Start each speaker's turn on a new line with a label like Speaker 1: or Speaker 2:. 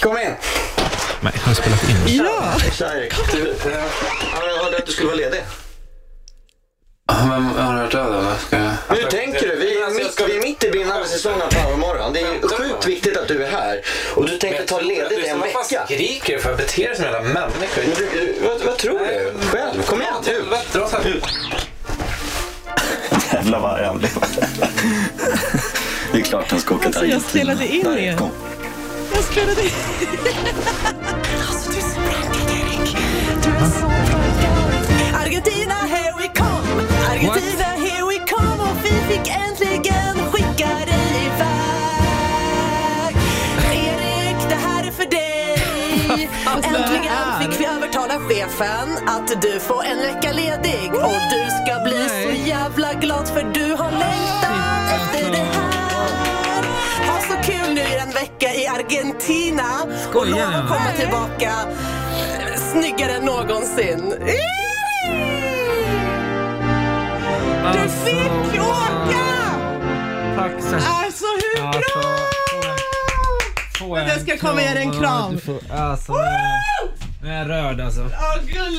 Speaker 1: kom in.
Speaker 2: Nej, har du spelat in?
Speaker 3: Ja!
Speaker 1: Tja Erik. Du, eh, jag hörde att du skulle vara ledig.
Speaker 4: Men har du hört av? Ska jag...
Speaker 1: Hur tänker du? Vi är, mitt, vi är mitt i brinnande säsong av Powermorgon. Det är sjukt viktigt att du är här. Och du tänkte ta ledigt en
Speaker 4: Vad fan
Speaker 1: vecka.
Speaker 4: skriker du för? Bete dig som en jävla människa.
Speaker 1: Men du, vad, vad tror du? Själv? Kom igen, ut.
Speaker 4: Här.
Speaker 5: Jävlar vad arg han blev. Det är klart han ska åka
Speaker 3: Alltså, jag spelade in er.
Speaker 5: kom.
Speaker 3: Jag spelade in.
Speaker 6: Alltså du är så raggad Erik. Du är så raggad. Argentina here we come. Argentina here we come. Och vi fick äntligen skicka dig iväg. Erik, det här är för dig. Äntligen fick vi övertala chefen att du får en vecka ledig. Och du ska bli så jävla glad för du en vecka i Argentina. Och
Speaker 2: Skojar
Speaker 6: lova
Speaker 2: ni?
Speaker 6: att komma tillbaka eh, snyggare än någonsin. Du fick åka!
Speaker 2: Tack så
Speaker 3: Alltså hur
Speaker 2: Alltså,
Speaker 3: bra!
Speaker 2: få en
Speaker 3: Jag ska komma ge dig en kram.
Speaker 2: Du får- Alltså, nu är- jag rörd alltså.
Speaker 3: Åh, gull-